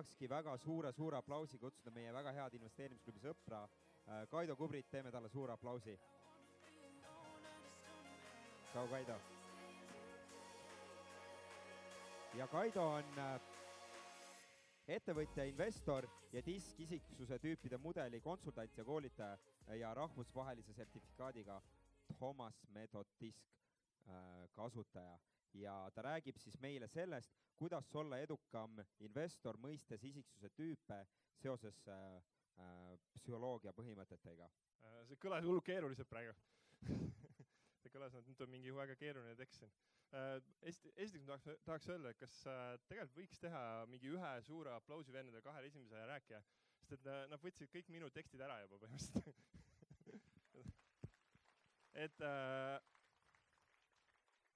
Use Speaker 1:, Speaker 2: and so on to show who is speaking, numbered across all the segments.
Speaker 1: tahakski väga suure-suure aplausi kutsuda meie väga head investeerimisklubi sõpra äh, Kaido Kubrit, teeme talle suure aplausi. tšau, Kaido. ja Kaido on äh, ettevõtja, investor ja diskisiksuse tüüpide mudeli konsultant ja koolitaja ja rahvusvahelise sertifikaadiga Thomas Method Disk äh, kasutaja ja ta räägib siis meile sellest, kuidas olla edukam investor, mõistes isiksuse tüüpe seoses äh, äh, psühholoogia põhimõtetega.
Speaker 2: Äh, see kõlas hullult keeruliselt praegu see kõlas, et nüüd on mingi väga keeruline tekst siin äh,. esiteks ma tahaks, tahaks öelda, kas tegelikult võiks teha mingi ühe suure aplausi vendadele kahele esimesele rääkija, sest et nad võtsid kõik minu tekstid ära juba põhimõtteliselt et äh,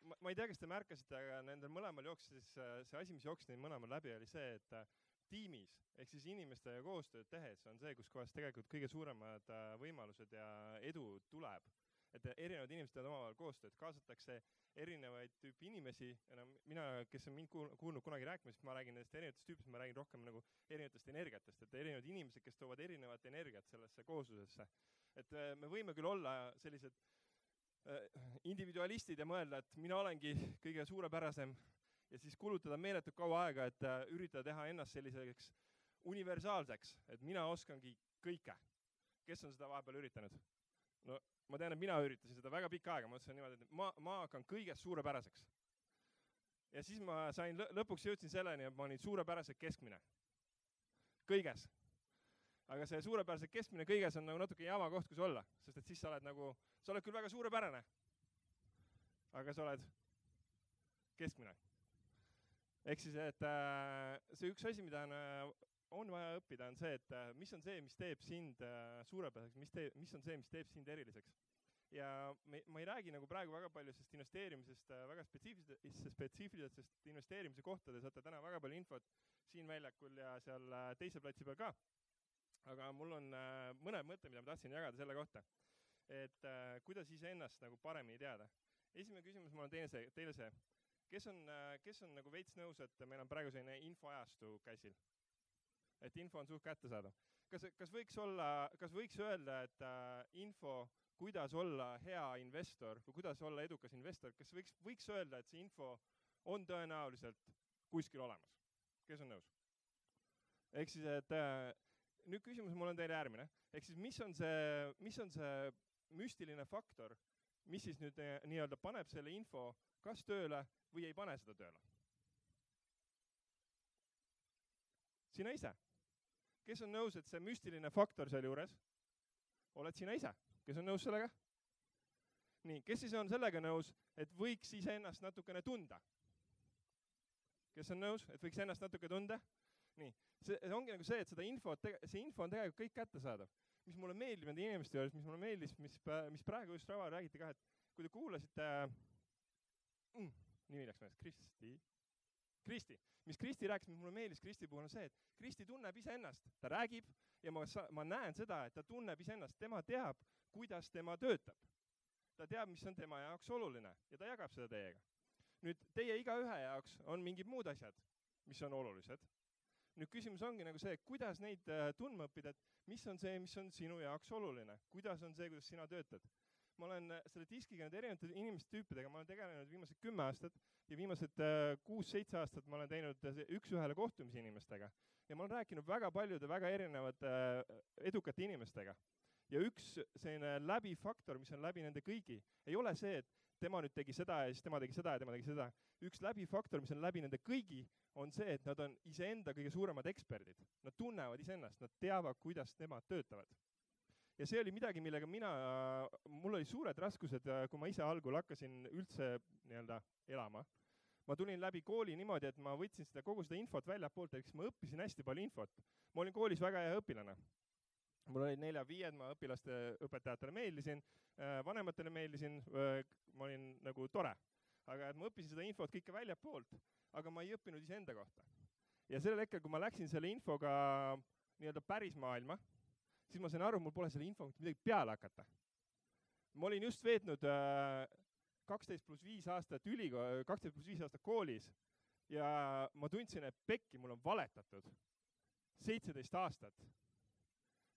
Speaker 2: ma, ma ei tea, kas te märkasite, aga nendel mõlemal jooksis äh, see asi, mis jooksis neil mõlemal läbi, oli see, et äh, tiimis ehk siis inimestega koostööd tehes on see, kus kohas tegelikult kõige suuremad äh, võimalused ja edu tuleb. et erinevad inimesed teevad omavahel koostööd, kaasatakse erinevaid tüüpi inimesi, no mina, kes on mind kuulnud kunagi rääkimas, ma räägin nendest erinevatest tüüpidest, ma räägin rohkem nagu erinevatest energiatest, et erinevad inimesed, kes toovad erinevat energiat sellesse kooslusesse. et me võime küll olla sellised individualistid ja mõelda, et mina olengi kõige suurepärasem ja siis kulutada meeletult kaua aega, et äh, üritada teha ennast selliseks universaalseks, et mina oskangi kõike. kes on seda vahepeal üritanud? no ma tean, et mina üritasin seda väga pikka aega, ma mõtlesin niimoodi, et ma, ma hakkan kõigest suurepäraseks. ja siis ma sain, lõpuks jõudsin selleni, et ma olin suurepäraselt keskmine. kõiges aga see suurepäraselt keskmine kõiges on nagu natuke jama koht, kus olla, sest et siis sa oled nagu, sa oled küll väga suurepärane, aga sa oled keskmine. ehk siis, et äh, see üks asi, mida on, äh, on vaja õppida, on see, et äh, mis on see, mis teeb sind suurepäraseks, mis teeb, mis on see, mis teeb sind eriliseks ja me, ma ei räägi nagu praegu väga palju sellest investeerimisest väga spetsiifilisest, spetsiifilisest investeerimise kohta, te saate täna väga palju infot siin väljakul ja seal teisel platsi peal ka aga mul on äh, mõned mõtted, mida ma tahtsin jagada selle kohta, et äh, kuidas iseennast nagu paremini teada. esimene küsimus mul on teine see, teile see, kes on, äh, kes on nagu veits nõus, et meil on praegu selline infoajastu käsil? et info on suht kättesaadav. kas, kas võiks olla, kas võiks öelda, et info, kuidas olla hea investor või kuidas olla edukas investor, kas võiks, võiks öelda, et see info on tõenäoliselt kuskil olemas? kes on nõus? ehk siis, et nüüd küsimus mul on teile järgmine, ehk siis mis on see, mis on see müstiline faktor, mis siis nüüd eh, nii-öelda paneb selle info kas tööle või ei pane seda tööle? sina ise. kes on nõus, et see müstiline faktor sealjuures oled sina ise, kes on nõus sellega? nii, kes siis on sellega nõus, et võiks iseennast natukene tunda? kes on nõus, et võiks ennast natuke tunda? Nii, see, ongi nagu see, et seda infot, see info on tegelikult kõik kättesaadav. mis mulle meeldib nende inimeste juures, mis mulle meeldis, mis, mis praegu just Rava räägiti ka, et kui te kuulasite mm,, nimi läks meelest, Kristi, Kristi, mis Kristi rääkis, mis mulle meeldis Kristi puhul on see, et Kristi tunneb iseennast, ta räägib ja ma, ma näen seda, et ta tunneb iseennast, tema teab, kuidas tema töötab. ta teab, mis on tema jaoks oluline ja ta jagab seda teiega. nüüd teie igaühe jaoks on mingid muud asjad, mis on olulised nüüd küsimus ongi nagu see, kuidas neid äh, tundma õppida, et mis on see, mis on sinu jaoks oluline, kuidas on see, kuidas sina töötad. ma olen äh, selle diskiga nende erinevate inimeste tüüpidega, ma olen tegelenud viimased kümme aastat ja viimased äh, kuus-seitse aastat ma olen teinud üks-ühele kohtumisi inimestega ja ma olen rääkinud väga paljude väga erinevate edukate inimestega ja üks selline läbifaktor, mis on läbi nende kõigi, ei ole see, et tema nüüd tegi seda ja siis tema tegi seda ja tema tegi seda. üks läbifaktor, mis on läbi nende kõigi, on see, et nad on iseenda kõige suuremad eksperdid. Nad tunnevad iseennast, nad teavad, kuidas nemad töötavad. ja see oli midagi, millega mina, mul oli suured raskused, kui ma ise algul hakkasin üldse nii-öelda elama. ma tulin läbi kooli niimoodi, et ma võtsin seda, kogu seda infot väljapoolt, ehk siis ma õppisin hästi palju infot. ma olin koolis väga hea õpilane mul olid neljad-viied, ma õpilaste õpetajatele meeldisin, vanematele meeldisin, ma olin nagu tore. aga et ma õppisin seda infot kõike väljapoolt, aga ma ei õppinud iseenda kohta. ja sellel hetkel, kui ma läksin selle infoga nii-öelda päris maailma, siis ma sain aru, mul pole selle infoga midagi peale hakata. ma olin just veetnud kaksteist pluss viis aastat ülikool, kaksteist pluss viis aastat koolis ja ma tundsin, et pekki, mul on valetatud seitseteist aastat.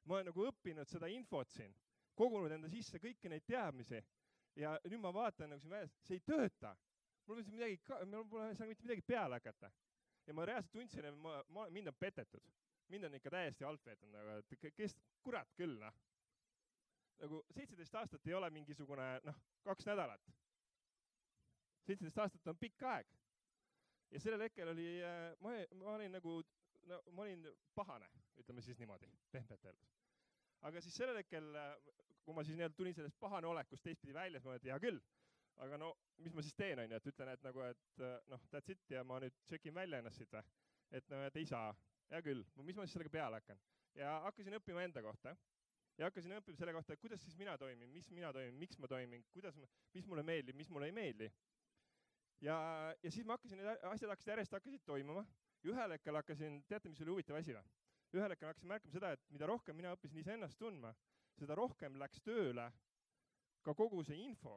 Speaker 2: ma olen nagu õppinud seda infot siin, kogunud enda sisse kõiki neid teadmisi ja nüüd ma vaatan nagu siin väljas, see ei tööta. Mul pole midagi, mul pole seal mitte midagi peale hakata. ja ma reaalselt tundsin, et ma, ma, mind on petetud. mind on ikka täiesti alt veetud, nagu, et kes, kurat küll, noh. nagu seitseteist aastat ei ole mingisugune, noh, kaks nädalat. seitseteist aastat on pikk aeg. ja sellel hetkel oli, äh, ma, ma olin nagu, no ma olin pahane, ütleme siis niimoodi, pehmelt öeldes aga siis sellel hetkel äh, kui ma siis nii-öelda tulin sellest pahane olekust teistpidi välja, siis ma mõtlesin, hea küll, aga no mis ma siis teen, onju, et ütlen, et nagu, et äh, noh, that's it ja ma nüüd check in välja ennast siit või. et no et ei saa, hea küll, mis ma siis sellega peale hakkan. ja hakkasin õppima enda kohta ja hakkasin õppima selle kohta, kuidas siis mina toimin, mis mina toimin, miks ma toimin, kuidas, mis mulle meeldib, mis mulle ei meeldi. ja, ja siis ma hakkasin, need asjad hakkasid järjest hakkasid toimuma. ühel hetkel hakkasin, teate, mis oli huvitav asi või? ühel hetkel hakkasin märkama seda, et mida rohkem mina õppisin iseennast tundma, seda rohkem läks tööle ka kogu see info,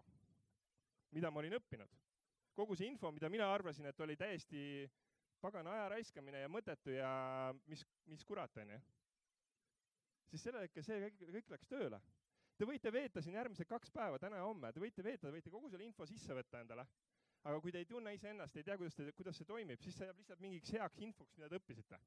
Speaker 2: mida ma olin õppinud. kogu see info, mida mina arvasin, et oli täiesti pagana aja raiskamine ja mõttetu ja mis, mis kurat, onju. siis sellel hetkel see kõik, kõik läks tööle. Te võite veeta siin järgmised kaks päeva, täna ja homme, te võite veeta, te võite kogu selle info sisse võtta endale. aga kui te ei tunne iseennast, ei tea, kuidas te, kuidas see toimib, siis see jääb lihtsalt mingiks heaks infoks, mida te õppisite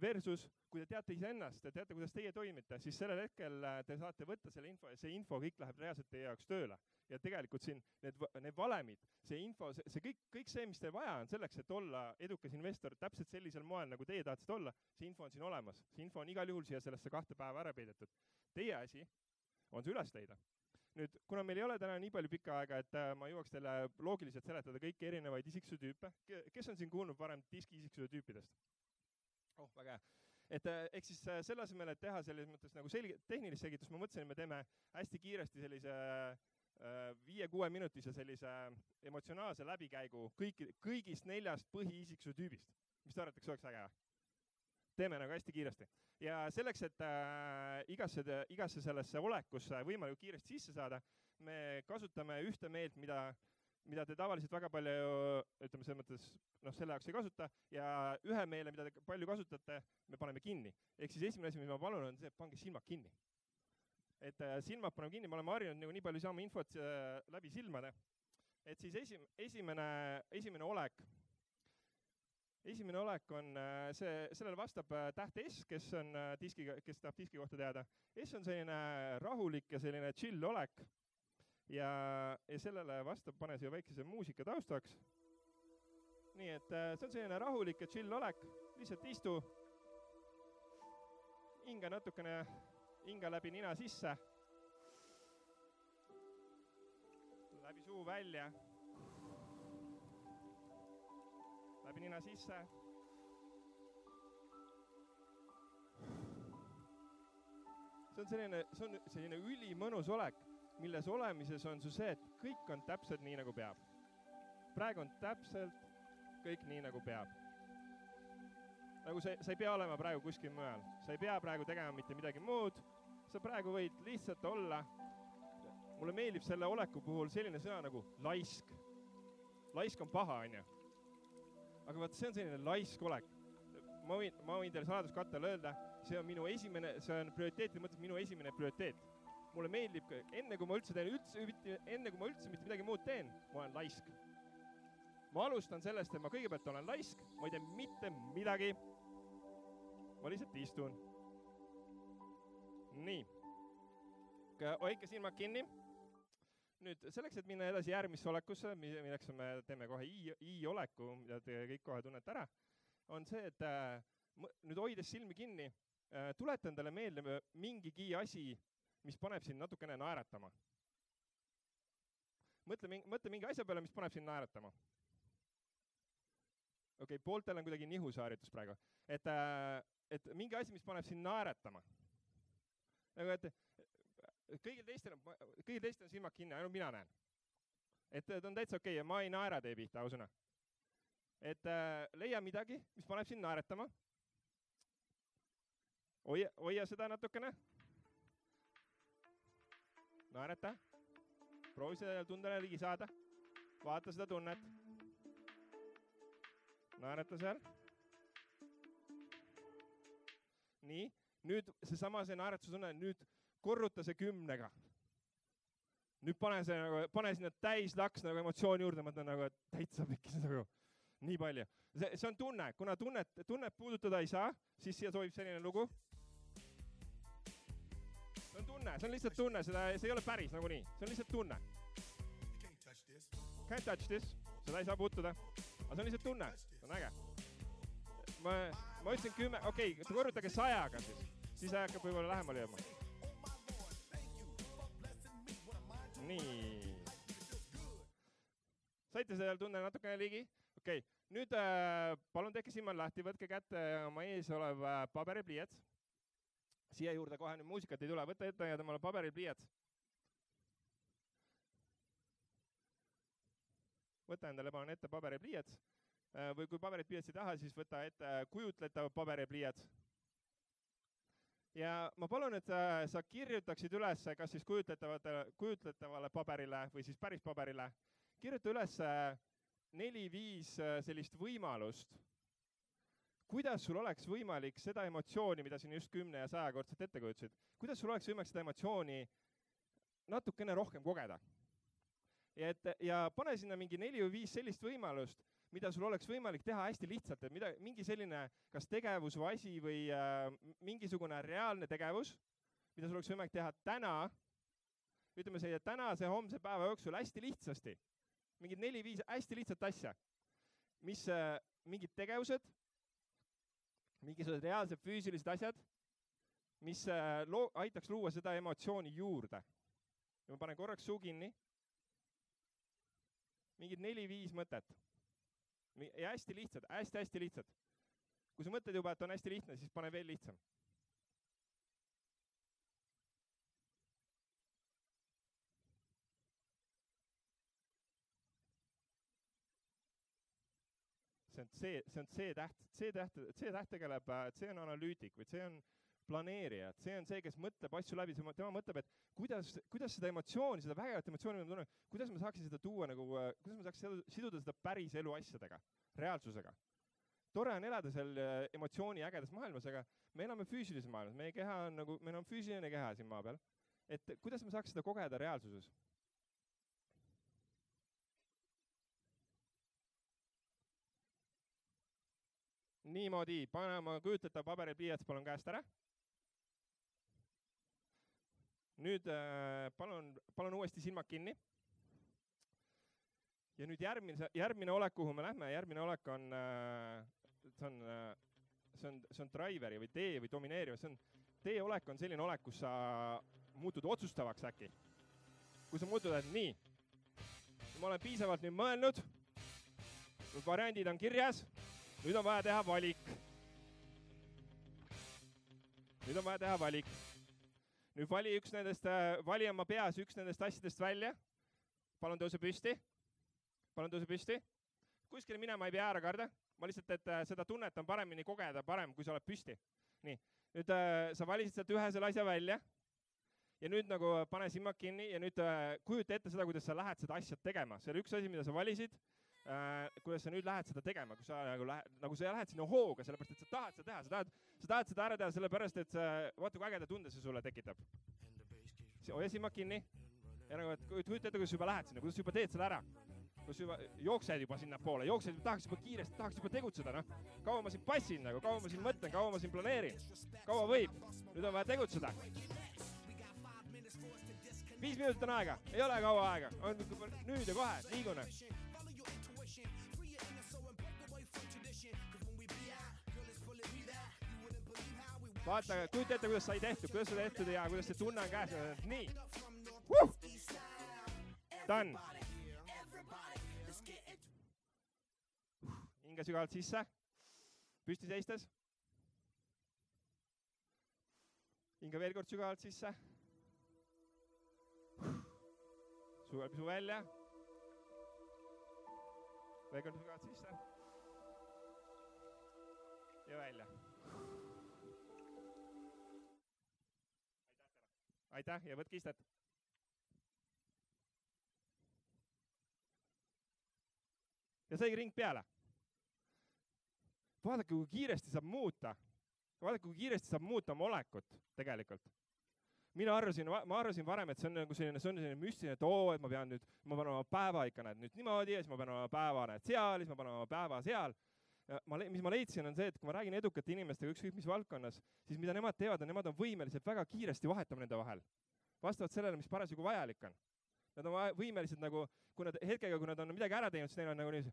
Speaker 2: Versus, kui te teate iseennast ja teate, kuidas teie toimite, siis sellel hetkel äh, te saate võtta selle info ja see info kõik läheb reaalselt teie jaoks tööle. ja tegelikult siin need, need valemid, see info, see, kõik, kõik see, mis teil vaja on selleks, et olla edukas investor täpselt sellisel moel, nagu teie tahtsite olla, see info on siin olemas. see info on igal juhul siia sellesse kahte päeva ära peidetud. Teie asi on see üles leida nüüd, kuna meil ei ole täna nii palju pikka aega, et äh, ma jõuaks teile loogiliselt seletada kõiki erinevaid isiksuse tüüpe, kes on siin kuulnud varem diskiisiksuse tüüpidest? Oh, väga hea. et äh, ehk siis äh, selle asemel, et teha selles mõttes nagu selge, tehnilist selgitust, ma mõtlesin, et me teeme hästi kiiresti sellise äh, viie-kuueminutise sellise emotsionaalse läbikäigu kõiki, kõigist neljast põhiisiksuse tüübist. mis te arvate, kas oleks äge? teeme nagu hästi kiiresti ja selleks, et äh, igasse, igasse sellesse olekusse võimalikult kiiresti sisse saada, me kasutame ühte meelt, mida äh, mida te tavaliselt väga palju, ütleme selles mõttes, noh, selle jaoks ei kasuta ja ühe meele, mida te palju kasutate, me paneme kinni. ehk siis esimene asi, mis ma palun, on see, et pange silmad kinni. et äh, silmad paneme kinni, me oleme harjunud nagu nii palju saama infot äh, läbi silmade. et siis esim-, esimene, esimene olek, esimene olek on äh, see, sellele vastab täht S, kes on diskiga, kes tahab diski kohta teada. S on selline rahulik ja selline chill olek ja, ja sellele vastab, pane siia väikese muusika taustaks. nii et äh, see on selline rahulik ja chill olek, lihtsalt istu, hinga natukene, hinga läbi nina sisse, läbi suu välja, läbi nina sisse. See on selline, see on selline ülimõnus olek milles olemises on su see, et kõik on täpselt nii, nagu peab. praegu on täpselt kõik nii, nagu peab. nagu see, sa ei pea olema praegu kuskil mujal, sa ei pea praegu tegema mitte midagi muud, sa praegu võid lihtsalt olla. mulle meeldib selle oleku puhul selline sõna nagu laisk. laisk on paha, onju. aga vot see on selline laisk olek. ma võin, ma võin teile saladuskattele öelda, see on minu esimene, see on prioriteetide mõttes minu esimene prioriteet mulle meeldib, enne kui ma üldse teen üldse, enne kui ma üldse mitte midagi muud teen, ma olen laisk. ma alustan sellest, et ma kõigepealt olen laisk, ma ei tee mitte midagi. ma lihtsalt istun. nii. hoidke silmad kinni. nüüd selleks, et minna edasi järgmisse olekusse, milleks me teeme kohe i, i-oleku, mida te kõik kohe tunnete ära, on see, et äh, nüüd hoides silmi kinni äh,, tuletan talle meelde mingigi asi, mis paneb sind natukene naeratama. mõtle, mõtle mingi asja peale, mis paneb sind naeratama. okei okay,, pooltel on kuidagi nihu see harjutus praegu, et, äh, et mingi asi, mis paneb sind naeratama. nagu, et kõigil teistel on, kõigil teistel on silmad kinni, ainult mina näen. et ta on täitsa okei okay ja ma ei naera teie pihta, ausõna. et äh, leia midagi, mis paneb sind naeratama. hoia, hoia seda natukene naerata, proovi sellele tundele ligi saada, vaata seda tunnet. naerata seal. nii, nüüd seesama see naeratustunne, nüüd korruta see kümnega. nüüd pane see nagu, pane sinna täislaks nagu emotsiooni juurde, ma mõtlen nagu, täitsa pikkis nagu nii palju. see, see on tunne, kuna tunnet, tunnet puudutada ei saa, siis siia sobib selline lugu. Tunne, see on lihtsalt tunne, seda, see ei ole päris nagunii, see on lihtsalt tunne. Can't touch this, seda ei saa puutuda, aga see on lihtsalt tunne, see on äge. ma, ma ütlesin kümme, okei okay,, korrutage sajaga siis, siis hakkab võib-olla lähemale jõudma. nii. saite sellele tunnele natukene ligi? okei okay., nüüd äh, palun tehke silmad lahti, võtke kätte oma ees olev äh, paberipliiats. Siia juurde kohe nüüd muusikat ei tule, võta ette ja temale paberipliiats. võta endale palun ette paberipliiats äh, või kui paberipliiats ei taha, siis võta ette kujutletav paberipliiats ja ma palun, et sa, sa kirjutaksid üles, kas siis kujutletavale, kujutletavale paberile või siis päris paberile, kirjuta üles neli-viis äh, sellist võimalust, kuidas sul oleks võimalik seda emotsiooni, mida siin just kümne ja sajakordselt ette kujutasid, kuidas sul oleks võimalik seda emotsiooni natukene rohkem kogeda. ja et ja pane sinna mingi neli või viis sellist võimalust, mida sul oleks võimalik teha hästi lihtsalt, et mida, mingi selline kas tegevus või asi või äh, mingisugune reaalne tegevus, mida sul oleks võimalik teha täna, ütleme see tänase, homse päeva jooksul hästi lihtsasti mingid neli-viis hästi lihtsat asja, mis äh,, mingid tegevused, mingisugused reaalsed füüsilised asjad, mis äh, loo-, aitaks luua seda emotsiooni juurde. ja ma panen korraks suu kinni. mingid neli-viis mõtet. ja hästi lihtsad hästi,, hästi-hästi lihtsad. kui sa mõtled juba, et on hästi lihtne, siis pane veel lihtsam see on C, see on C-täht, C-täht, C-täht tegeleb, C on analüütik või C on planeerija, et see on see, kes mõtleb asju läbi, tema mõtleb, et kuidas, kuidas seda emotsiooni, seda vägevat emotsiooni, mida ma tunnen, kuidas ma saaksin seda tuua nagu, kuidas ma saaks siduda seda päris elu asjadega, reaalsusega. tore on elada seal äh, emotsiooni ägedas maailmas, aga me elame füüsilises maailmas, meie keha on nagu, meil on füüsiline keha siin maa peal. et kuidas me saaks seda kogeda reaalsuses niimoodi, pane oma kujutletav paberipliiats palun käest ära. nüüd äh, palun, palun uuesti silmad kinni. ja nüüd järgmine, järgmine olek, kuhu me lähme, järgmine olek on äh,, see on äh,, see on, see on driveri või tee või domineeriva, see on, tee olek on selline olek, kus sa muutud otsustavaks äkki. kui sa muutud, et nii, ma olen piisavalt nüüd mõelnud, variandid on kirjas nüüd on vaja teha valik. nüüd on vaja teha valik. nüüd vali üks nendest, äh, vali oma peas üks nendest asjadest välja. palun tõuse püsti. palun tõuse püsti. kuskile minema ei pea ära karda, ma lihtsalt, et äh, seda tunnet on paremini kogeda, parem, kui sa oled püsti. nii, nüüd äh, sa valisid sealt ühe selle asja välja ja nüüd nagu pane silmad kinni ja nüüd äh, kujuta ette seda, kuidas sa lähed seda asja tegema, see oli üks asi, mida sa valisid äh,, kuidas sa nüüd lähed seda tegema, kui sa nagu lähed, nagu sa lähed sinna hooga, sellepärast et sa tahad seda teha, sa tahad, sa tahad seda ära teha, sellepärast et sa, vaata kui ägeda tunde see sulle tekitab. hoia silmad kinni ja nagu, et kujuta ette, kuidas sa juba lähed sinna, kuidas sa juba teed selle ära kus juba jooksed juba sinnapoole, jooksed, tahaks juba kiiresti, tahaks juba tegutseda, noh. kaua ma siin passin nagu, kaua ma siin mõtlen, kaua ma siin planeerin, kaua võib, nüüd on vaja tegutseda. viis minutit on aega, ei ole kaua aega, on nüüd ja kohe, liigun vaata, kujuta ette, kuidas sai tehtud, kuidas sai tehtud ja kuidas see tunne on käes. nii uh!. Done. hinga sügavalt sisse, püsti seistes. hinga veel kord sügavalt sisse. suvel pisu välja. veel kord sügavalt sisse. ja välja aitäh ja võtke istet. ja saigi ring peale. vaadake, kui kiiresti saab muuta. vaadake, kui kiiresti saab muuta molekut tegelikult. mina arvasin, ma arvasin varem, et see on nagu selline, see on selline müstiline, et oo, et ma pean nüüd, ma panen oma päeva ikka näed nüüd niimoodi ja siis ma panen oma päeva näed seal, siis ma panen oma päeva seal. Ma, mis ma leidsin, on see, et kui ma räägin edukate inimestega ükskõik mis valdkonnas, siis mida nemad teevad, on nemad on võimelised väga kiiresti vahetama nende vahel. vastavalt sellele, mis parasjagu vajalik on. Nad on võimelised nagu, kui nad hetkega, kui nad on midagi ära teinud, siis neil on nagu niiviisi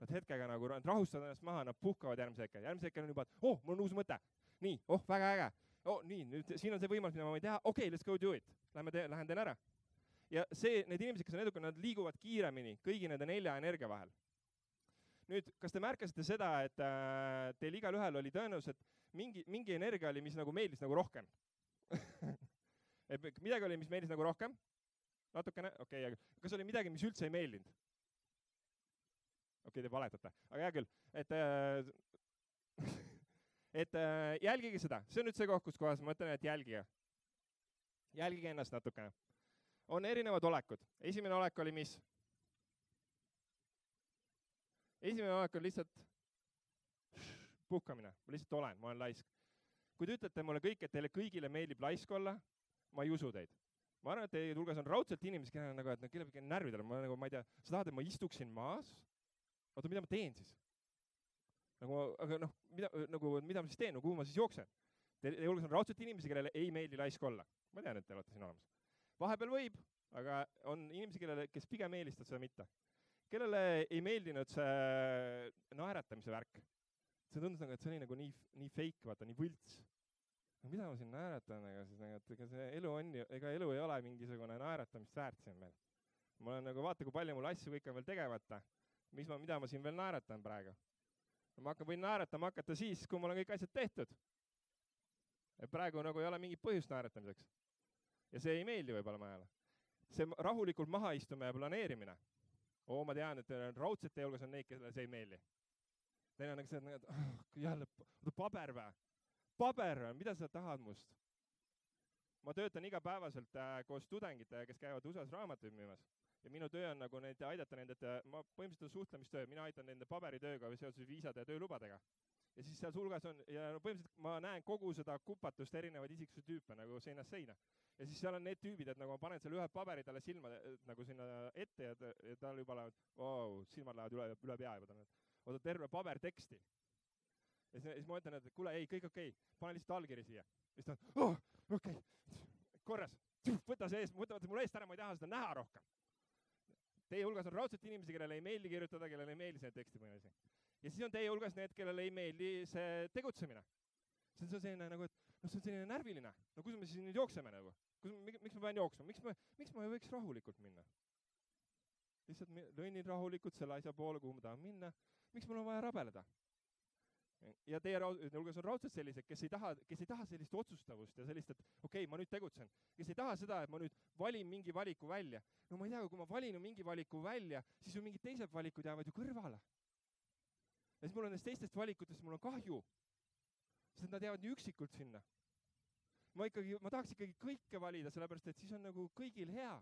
Speaker 2: Nad hetkega nagu, nad rahustavad ennast maha, nad puhkavad järgmise hetke, järgmise hetkel on juba, et oh, mul on uus mõte. nii, oh, väga äge. oh, nii, nüüd siin on see võimalus, mida ma võin teha, okei okay,, let's go do it. Lähme tee, lähen teen ära. ja see, need inimesed, kes on edukad, nad liiguvad kiiremini kõigi nende nelja energia vahel. Nüüd, kas te märkasite seda, et äh, teil igalühel oli tõenäoliselt mingi, mingi energia oli, mis nagu meeldis nagu rohkem et midagi oli, mis meeldis nagu rohkem? natukene, okei okay,, aga kas oli midagi, mis üldse ei meeldinud? okei okay,, te valetate, aga hea küll, et äh, et äh, jälgige seda, see on nüüd see koht, kus kohas ma ütlen, et jälgige. jälgige ennast natukene. on erinevad olekud, esimene olek oli mis? Esimene olek on lihtsalt puhkamine, ma lihtsalt olen, ma olen laisk. kui te ütlete mulle kõik, et teile kõigile meeldib laisk olla, ma ei usu teid ma arvan, et teie hulgas on raudselt inimesi, kellel on nagu, et no kellelgi on närvidel, ma nagu, ma ei tea, sa tahad, et ma istuksin maas oota, mida ma teen siis? nagu, aga noh, mida, nagu, mida ma siis teen, no kuhu ma siis jooksen? Teie hulgas on raudselt inimesi, kellele ei meeldi laisk olla. ma tean, et te olete siin olemas. vahepeal võib, aga on inimesi, kellele, kes pigem eelistavad seda mitte. Kellele ei meeldinud see naeratamise värk? see tundus nagu, et see oli nagu nii, nii fake, vaata, nii võlts. no mida ma siin naeratan, ega siis nagu, et ega see elu on ju, ega elu ei ole mingisugune naeratamist väärt siin meil. ma olen nagu, vaata, kui palju mul asju kõik on veel tegemata mis ma, mida ma siin veel naeratan praegu? ma hakkan, võin naeratama hakata siis, kui mul on kõik asjad tehtud. praegu nagu ei ole mingit põhjust naeratamiseks. ja see ei meeldi võib-olla majale. see rahulikult mahaistumine ja planeerimine. Oo, ma tean, et raudselt teie hulgas on neid, kellele see ei meeldi. Neil on nagu see, et oh, jälle, paber vä? paber vä, mida sa tahad must? ma töötan igapäevaselt äh, koos tudengitega, kes käivad USA-s raamatuid müümas ja minu töö on nagu neid aidata nende, ma põhimõtteliselt on suhtlemistöö, mina aitan nende paberitööga seoses viisade ja töölubadega. Ja siis seal hulgas on ja no põhimõtteliselt ma näen kogu seda kupatust erinevaid isiksuse tüüpe nagu seinast seina. ja siis seal on need tüübid, et nagu ma panen selle ühe paberi talle silma nagu sinna ette ja, ja tal juba lähevad wow,, silmad lähevad üle, üle pea juba tal oota terve paber teksti. ja siis, ma ütlen, et kuule, ei, kõik okei okay., pane lihtsalt allkiri siia. siis ta oh,, okei okay., korras, võta see võta, võta mul eest ära, ma ei taha seda näha rohkem Teie hulgas on raudselt inimesi, kellele ei meeldi kirjutada, kellele ei meeldi see tekstipõhine asi. Ja siis on teie hulgas need, kellele ei meeldi see tegutsemine. see on selline nagu, et noh, see on selline närviline. no kus me siis nüüd jookseme nagu? kus, miks ma pean jooksma, miks ma, miks ma ei võiks rahulikult minna? lihtsalt lõnnin rahulikult selle asja poole, kuhu ma tahan minna. miks mul on vaja rabeleda? ja teie hulgas on raudselt sellised, kes ei taha, kes ei taha sellist otsustavust ja sellist, et okei okay,, ma nüüd tegutsen, kes ei taha seda, et ma nüüd valin mingi valiku välja. no ma ei tea, kui ma valin mingi valiku välja, siis ju mingid teised valikud jäävad ju kõrvale. Ja siis mul on nendest teistest valikutest, mul on kahju, sest nad jäävad nii üksikult sinna. ma ikkagi, ma tahaks ikkagi kõike valida, sellepärast et siis on nagu kõigil hea.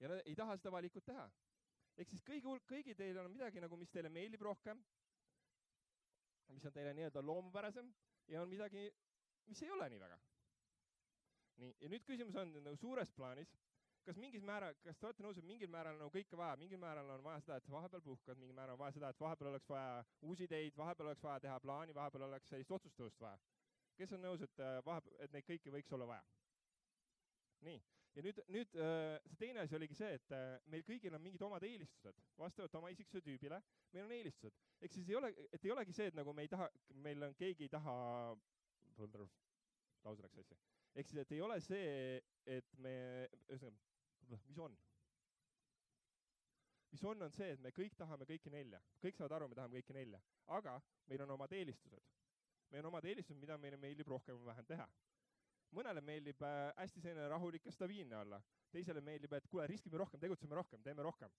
Speaker 2: ja nad ei taha seda valikut teha ehk siis kõigi kõigi teil on midagi nagu, mis teile meeldib rohkem mis on teile nii-öelda loomupärasem ja on midagi, mis ei ole nii väga. nii, ja nüüd küsimus on nagu suures plaanis, kas mingis määral, kas te olete nõus, et mingil määral on nagu kõike vaja, mingil määral on vaja seda, et vahepeal puhkad, mingil määral on vaja seda, et vahepeal oleks vaja uusi ideid, vahepeal oleks vaja teha plaani, vahepeal oleks sellist otsustavust vaja. kes on nõus, et äh, vahepeal, et neid kõiki võiks olla vaja? nii, ja nüüd, nüüd äh, see teine asi oligi see, et äh, meil kõigil on mingid omad eelistused, vastavalt oma isiksuse tüübile, meil on eelistused. ehk siis ei ole, et ei olegi see, et nagu me ei taha, meil on, keegi ei taha, lause läks sassi. ehk siis, et ei ole see, et me, ühesõnaga, mis on? mis on, on see, et me kõik tahame kõiki nelja, kõik saavad aru, me tahame kõiki nelja, aga meil on omad eelistused. meil on omad eelistused, mida meile meeldib rohkem või vähem teha mõnele meeldib äh, hästi selline rahulik ja stabiilne olla, teisele meeldib, et kuule, riskime rohkem, tegutseme rohkem, teeme rohkem.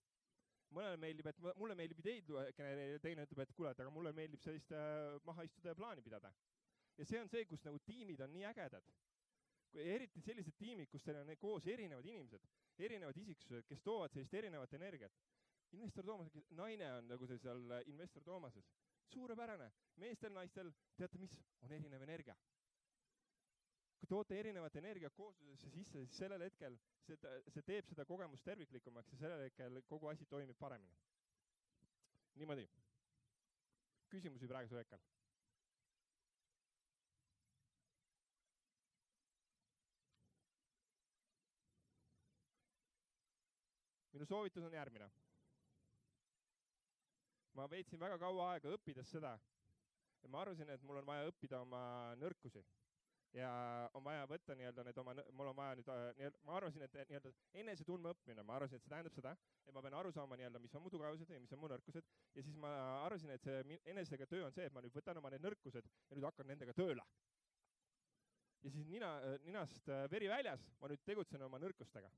Speaker 2: mõnele meeldib, et mulle meeldib ideid genereerida, teine ütleb, et kuule, et aga mulle meeldib sellist äh, maha istuda ja plaani pidada. ja see on see, kus nagu tiimid on nii ägedad. Eriti sellised tiimid, kus teil on koos erinevad inimesed, erinevad isiksused, kes toovad sellist erinevat energiat. investor Toomas, naine on nagu see seal äh, investor Toomases suurepärane, meestel-naistel, teate mis, on erinev energia. kui toote erinevat energiat kooslusesse sisse, siis sellel hetkel see, see teeb seda kogemust terviklikumaks ja sellel hetkel kogu asi toimib paremini. niimoodi. küsimusi praegusel hetkel? Minu soovitus on järgmine ma veetsin väga kaua aega õppides seda, et ma arvasin, et mul on vaja õppida oma nõrkusi ja on vaja võtta nii-öelda need oma, mul on vaja nüüd äh, ma arvasin, et nii-öelda enesetundme õppimine, ma arvasin, et see tähendab seda, et ma pean aru saama nii-öelda, mis on mu tugevused ja mis on mu nõrkused ja siis ma arvasin, et see enesega töö on see, et ma nüüd võtan oma need nõrkused ja nüüd hakkan nendega tööle. ja siis nina, ninast äh, veri väljas, ma nüüd tegutsen oma nõrkustega.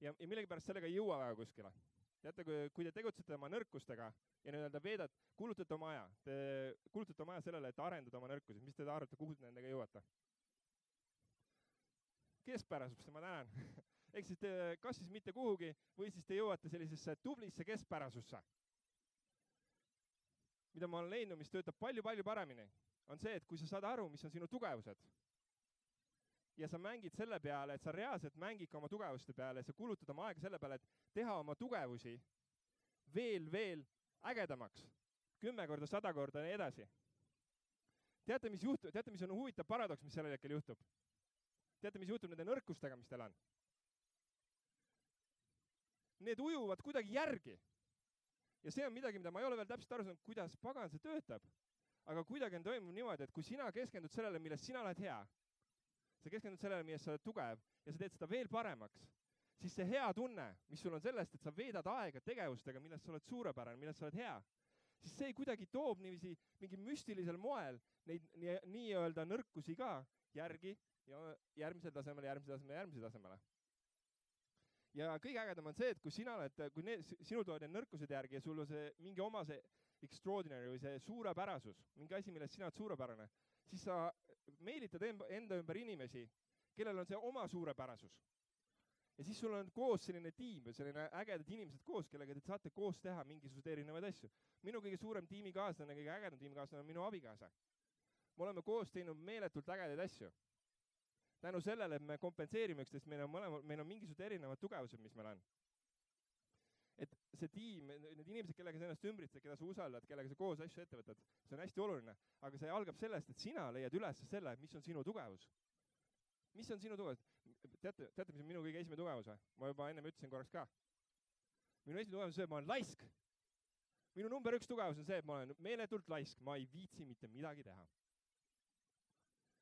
Speaker 2: Ja, ja millegipärast sellega ei jõua väga kuskile teate, kui, kui te tegutsete oma nõrkustega ja nii-öelda veedad, kulutate oma aja, te kulutate oma aja sellele, et arendada oma nõrkusi, mis te arvate, kuhu te nendega jõuate? keskpärasusse, ma tänan ehk siis te kas siis mitte kuhugi või siis te jõuate sellisesse tublisse keskpärasusse. mida ma olen leidnud, mis töötab palju-palju paremini, on see, et kui sa saad aru, mis on sinu tugevused ja sa mängid selle peale, et sa reaalselt mängid ka oma tugevuste peale, sa kulutad oma aega selle peale, et teha oma tugevusi veel, veel ägedamaks, kümme korda, sada korda ja nii edasi. teate, mis juhtub, teate, mis on huvitav paradoks, mis sellel hetkel juhtub? teate, mis juhtub nende nõrkustega, mis teil on? Need ujuvad kuidagi järgi. ja see on midagi, mida ma ei ole veel täpselt aru saanud, kuidas pagan see töötab. aga kuidagi on toimunud niimoodi, et kui sina keskendud sellele, milles sina oled hea, sa keskendud sellele, milles sa oled tugev ja sa teed seda veel paremaks, siis see hea tunne, mis sul on sellest, et sa veedad aega tegevustega, milles sa oled suurepärane, milles sa oled hea, siis see kuidagi toob niiviisi mingil müstilisel moel neid nii-öelda nii nõrkusi ka järgi ja järgmisele tasemele, järgmisele tasemele, järgmisele tasemele. ja kõige ägedam on see, et kui sina oled, kui need, sinul tulevad need nõrkused järgi ja sul on see mingi oma see extraordinary või see suurepärasus, mingi asi, milles sina oled suurepärane, siis sa meelitad enda ümber inimesi, kellel on see oma suurepärasus. ja siis sul on koos selline tiim või selline ägedad inimesed koos, kellega te saate koos teha mingisuguseid erinevaid asju. minu kõige suurem tiimikaaslane, kõige ägedam tiimikaaslane on minu abikaasa. me oleme koos teinud meeletult ägedaid asju. tänu sellele, me kompenseerime üksteist, meil on mõlemal, meil on mingisugused erinevad tugevused, mis meil on et see tiim, need inimesed, kellega sa ennast ümbritsed, keda sa usaldad, kellega sa koos asju ette võtad, see on hästi oluline, aga see algab sellest, et sina leiad üles selle, mis on sinu tugevus. mis on sinu tugevus? teate, teate, mis on minu kõige esimene tugevus või? ma juba ennem ütlesin korraks ka. minu esimene tugevus on see, et ma olen laisk. minu number üks tugevus on see, et ma olen meeletult laisk, ma ei viitsi mitte midagi teha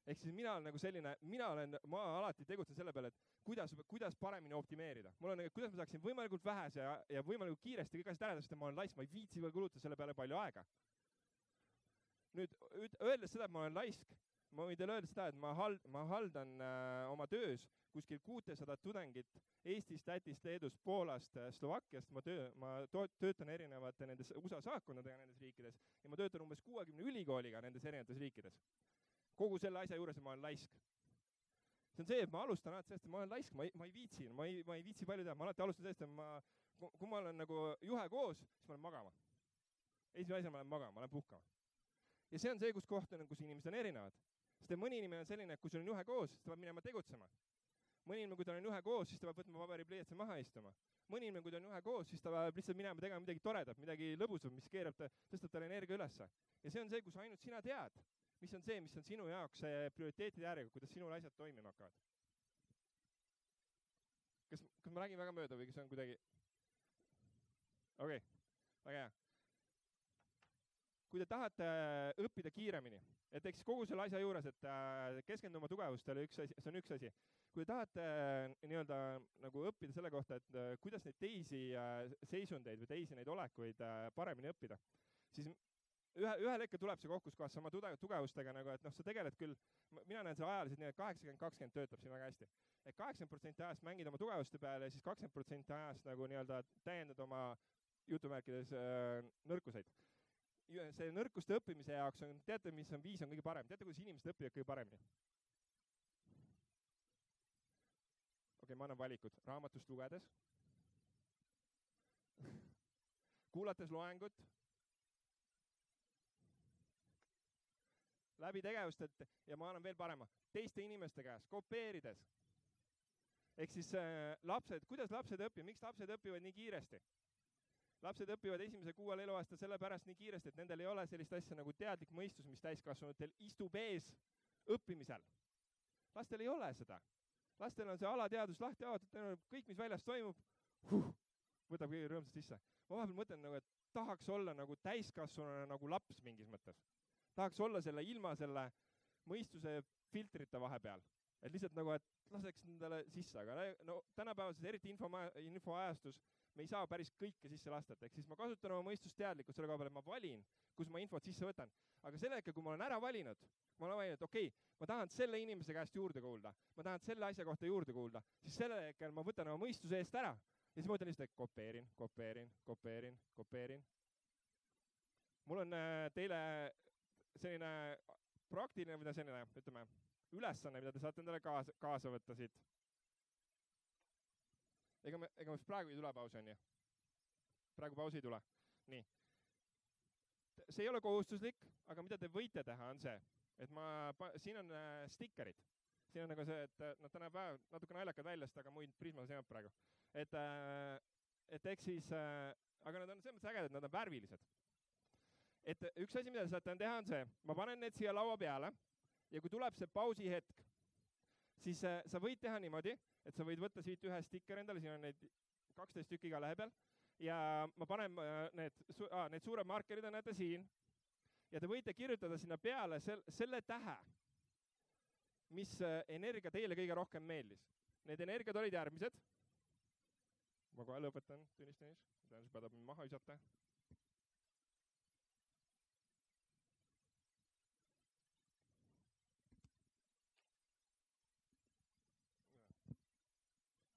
Speaker 2: ehk siis mina olen nagu selline, mina olen, ma alati tegutsen selle peale, et kuidas, kuidas paremini optimeerida. mul on, kuidas ma saaksin võimalikult vähese ja, ja võimalikult kiiresti kõik asjad ära teha, sest ma olen laisk, ma ei viitsi veel kulutada selle peale palju aega. nüüd öeldes seda, et ma olen laisk, ma võin teile öelda seda, et ma hald-, ma haldan äh, oma töös kuskil kuutesadat tudengit Eestist, Lätist, Leedust, Poolast, äh, Slovakkiast, ma töö, ma töötan erinevate nendes USA saatkondadega nendes riikides ja ma töötan umbes kuuekümne ülikooliga nendes erinevates riikides kogu selle asja juures ma olen laisk. see on see, et ma alustan alati sellest, et ma olen laisk, ma ei, ma ei viitsi, ma ei, ma ei viitsi palju teha, ma alati alustan sellest, et ma, kui ma olen nagu juhe koos, siis ma lähen magama. esimese asjana ma lähen magama, ma lähen puhkama. ja see on see, kus koht on, kus inimesed on erinevad. sest et mõni inimene on selline, et kui sul on juhe koos, siis ta peab minema tegutsema. mõni inimene, kui tal on juhe koos, siis ta peab võtma paberipliiatsi maha istuma. mõni inimene, kui ta on juhe koos, siis ta peab lihtsalt minema tegema midagi toredat, midagi lõbusat, mis keerab ta, tõstab talle energia ülesse. ja see on see, kus ainult sina tead mis on see, mis on sinu jaoks prioriteetide järjega, kuidas sinul asjad toimima hakkavad? kas, kas ma räägin väga mööda või kas on kuidagi? okei okay,, väga hea. kui te tahate õppida kiiremini, et eks kogu selle asja juures, et äh, keskenduma tugevustele, üks asi, see on üks asi. kui te tahate äh, nii-öelda nagu õppida selle kohta, et äh, kuidas neid teisi seisundeid või teisi neid olekuid paremini õppida, siis ühe, ühel hetkel tuleb see kokku, kus sa oma tugevustega nagu, et noh, sa tegeled küll, mina näen seda ajaliselt nii, et kaheksakümmend, kakskümmend töötab siin väga hästi. et kaheksakümmend protsenti ajast mängid oma tugevuste peale ja siis kakskümmend protsenti ajast nagu nii-öelda täiendad oma jutumärkides äh, nõrkuseid. see nõrkuste õppimise jaoks on, teate, mis on viis on kõige parem, teate, kuidas inimesed õpivad kõige paremini? okei okay,, ma annan valikud, raamatust lugedes kuulates loengut läbi tegevustelt ja ma annan veel parema, teiste inimeste käest, kopeerides. ehk siis äh, lapsed, kuidas lapsed õpivad, miks lapsed õpivad nii kiiresti? lapsed õpivad esimese kuuel eluaastal sellepärast nii kiiresti, et nendel ei ole sellist asja nagu teadlik mõistus, mis täiskasvanutel istub ees õppimisel. lastel ei ole seda. lastel on see alateadus lahti avatud, kõik, mis väljas toimub huh,, võtab kõige rõõmsalt sisse. ma vahepeal mõtlen nagu, et tahaks olla nagu täiskasvanuna nagu laps mingis mõttes. Tahaks olla selle ilma selle mõistuse filtrite vahepeal, et lihtsalt nagu, et laseks endale sisse, aga no tänapäevases eriti info, infoajastus me ei saa päris kõike sisse lasta, et ehk siis ma kasutan oma mõistust teadlikult selle koha peal, et ma valin, kus ma infot sisse võtan. aga sel hetkel, kui ma olen ära valinud, ma olen valinud, okei okay,, ma tahan selle inimese käest juurde kuulda, ma tahan selle asja kohta juurde kuulda, siis sellel hetkel ma võtan oma mõistuse eest ära ja siis ma ütlen lihtsalt, et kopeerin, kopeerin, kopeerin, kopeerin. mul on äh, teile selline praktiline või selline, ütleme, ülesanne, mida te saate endale kaasa, kaasa võtta siit. ega me, ega me praegu ei tule pausi, onju? praegu pausi ei tule. nii. see ei ole kohustuslik, aga mida te võite teha, on see, et ma, siin on äh, stikerid siin on nagu see, et noh, ta näeb väga natuke naljakad välja, sest aga muid Prismas ei olnud praegu. et, äh, et eks siis, äh, aga nad on selles mõttes ägedad, nad on värvilised. Et üks asi, mida saate teha, on see, ma panen need siia laua peale ja kui tuleb see pausi hetk, siis sa võid teha niimoodi, et sa võid võtta siit ühe stikkeri endale, siin on neid kaksteist tükki iga lehe peal ja ma panen need su, ah, need suured markerid on, näete siin. ja te võite kirjutada sinna peale sel, selle tähe mis äh, energia teile kõige rohkem meeldis. Need energiad olid järgmised. ma kohe lõpetan, Tõnis, Tõnis, tõenäoliselt peab mind maha visata.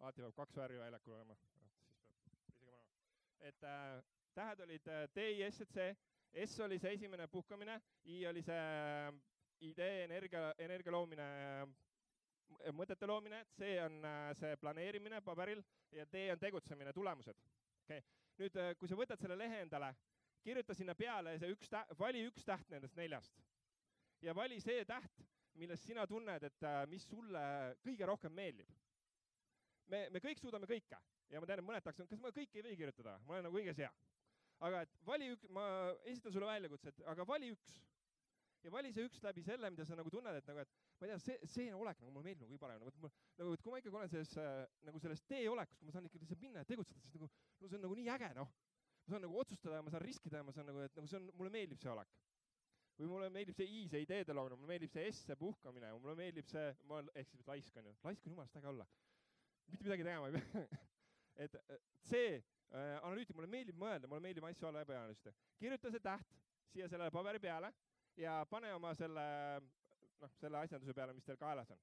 Speaker 2: Alati peab kaks värvi väljakul olema, siis peab isegi panema. et äh, tähed olid äh, D, I, S, C. S oli see esimene puhkamine, I oli see äh, idee, energia, energia loomine, äh, mõtete loomine, C on see planeerimine paberil ja D on tegutsemine, tulemused. okei okay., nüüd kui sa võtad selle lehe endale, kirjuta sinna peale see üks täht, vali üks täht nendest neljast ja vali see täht, millest sina tunned, et mis sulle kõige rohkem meeldib. Me, me kõik suudame kõike ja ma tean, et mõned tahaks, kas ma kõike ei või kirjutada, ma olen nagu kõiges hea. aga et vali üks, ma esitan sulle väljakutse, et aga vali üks ja vali see üks läbi selle, mida sa nagu tunned, et nagu, et ma ei tea, see, see olek nagu mulle meeldib nagu kõige parem, nagu, nagu, et kui ma ikkagi olen selles äh, nagu selles teeolekus, kui ma saan ikkagi lihtsalt minna ja tegutseda, siis nagu, no see on nagu nii äge, noh. ma saan nagu otsustada ja ma saan riskida ja ma saan nagu, et nagu see on, mulle meeldib see olek. või mulle meeldib see I, see ideede loomine, mulle meeldib see S, see puhkamine, mulle meeldib see, ma ehk siis laisk on ju, laisk on jumalast äge olla. Mitte midagi tegema ei pea et C äh, analüütik, mulle meeldib mõelda, mulle meeldib asju alla läbi analüüsida. kirjuta see täht siia sellele paberi peale ja pane oma selle, noh, selle asjanduse peale, mis teil kaelas on.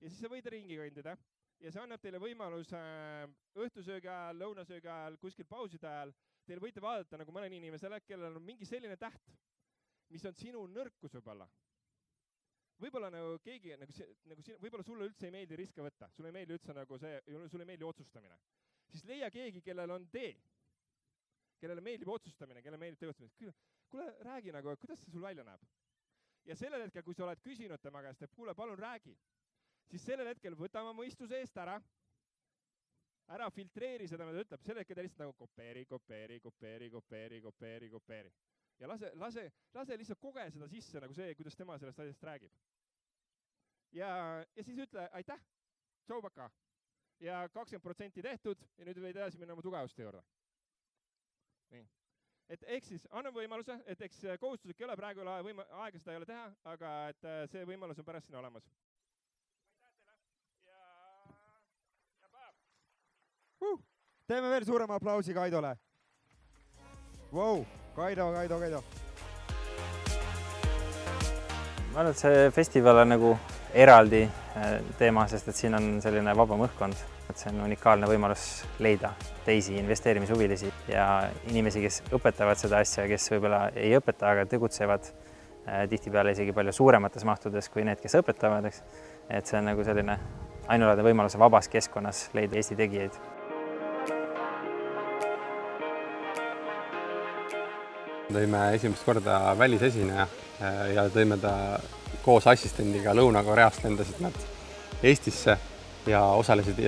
Speaker 2: ja siis sa võid ringi kõndida ja see annab teile võimaluse äh, õhtusöögi ajal, lõunasöögi ajal, kuskil pauside ajal, teil võite vaadata nagu mõnele inimesele, kellel on mingi selline täht, mis on sinu nõrkus võib-olla. Võib-olla nagu keegi nagu, nagu siin, võib-olla sulle üldse ei meeldi riske võtta, sulle ei meeldi üldse nagu see, sulle ei meeldi otsustamine, siis leia keegi, kellel on tee, kellele meeldib otsustamine, kellele meeldib tegutsemine. Kuule, räägi nagu, kuidas see sul välja näeb. ja sellel hetkel, kui sa oled küsinud tema käest, et kuule, palun räägi, siis sellel hetkel võta oma mõistuse eest ära, ära filtreeri seda, mida ta ütleb, sel hetkel ta lihtsalt nagu kopeeri, kopeeri, kopeeri, kopeeri, kopeeri, kopeeri. Ja lase, lase, lase lihtsalt koge seda sisse nagu see, kuidas tema sellest asjast räägib. ja, ja siis ütle aitäh, tšau, paka. ja kakskümmend protsenti tehtud ja nüüd võid edasi minna oma tugevuste juurde. nii et ehk siis annan võimaluse, et eks kohustuslik ei ole, praegu ei ole võima-, aega seda ei ole teha, aga et äh, see võimalus on pärast siin olemas.
Speaker 1: Uh, teeme veel suurema aplausi Kaidole. Vau, Kaido, Kaido, Kaido.
Speaker 3: ma arvan, et see festival on nagu eraldi äh, teema, sest et siin on selline vabam õhkkond, et see on unikaalne võimalus leida teisi investeerimishuvilisi ja inimesi, kes õpetavad seda asja, kes võib-olla ei õpeta, aga tegutsevad äh, tihtipeale isegi palju suuremates mahtudes kui need, kes õpetavad, eks. et see on nagu selline ainulaadne võimalus vabas keskkonnas leida Eesti tegijaid.
Speaker 4: Tõime esimest korda välisesineja ja tõime ta koos assistendiga Lõuna-Koreast lendasid nad Eestisse ja osalesid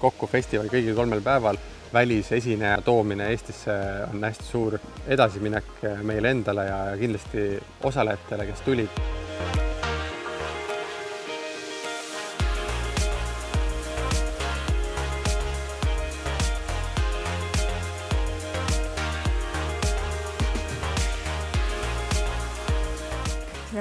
Speaker 4: kokku festivali kõigil kolmel päeval. välisesineja toomine Eestisse on hästi suur edasiminek meile endale ja kindlasti osalejatele, kes tulid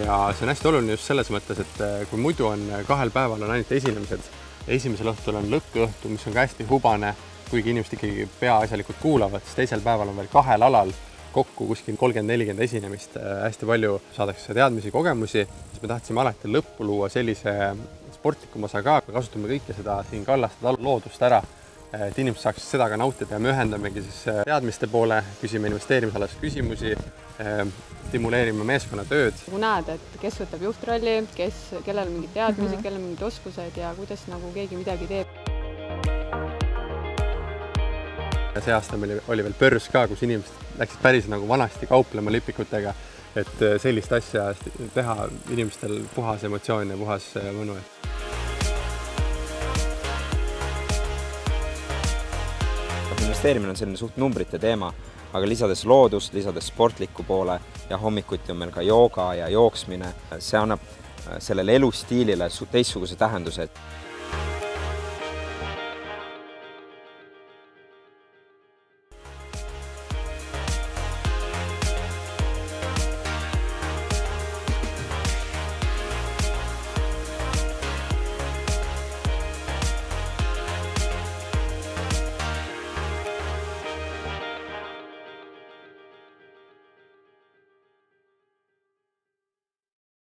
Speaker 4: ja see on hästi oluline just selles mõttes, et eh, kui muidu on eh, kahel päeval on ainult esinemised, esimesel õhtul on lõkkõhtu, mis on ka hästi hubane, kuigi inimesed ikkagi peaasjalikult kuulavad, siis teisel päeval on veel kahel alal kokku kuskil kolmkümmend, nelikümmend esinemist, eh, hästi palju saadakse teadmisi, kogemusi, siis me tahtsime alati lõppu luua sellise sportlikuma osa ka, kasutame kõike seda siin kallastada loodust ära et inimesed saaksid seda ka nautida ja me ühendamegi siis äh, teadmiste poole, küsime investeerimisalasi küsimusi, äh, stimuleerime meeskonnatööd.
Speaker 5: nagu näed, et kes võtab juhtrolli, kes, kellel on mingid teadmised mm, -hmm. kellel on mingid oskused ja kuidas nagu keegi midagi teeb.
Speaker 4: ja see aasta meil oli veel börs ka, kus inimesed läksid päris nagu vanasti kauplema lipikutega, et sellist asja teha inimestel puhas emotsioon ja puhas mõnu,
Speaker 1: investeerimine on selline suht numbrite teema, aga lisades loodust, lisades sportliku poole ja hommikuti on meil ka jooga ja jooksmine, see annab äh, sellele elustiilile teistsuguse tähenduse,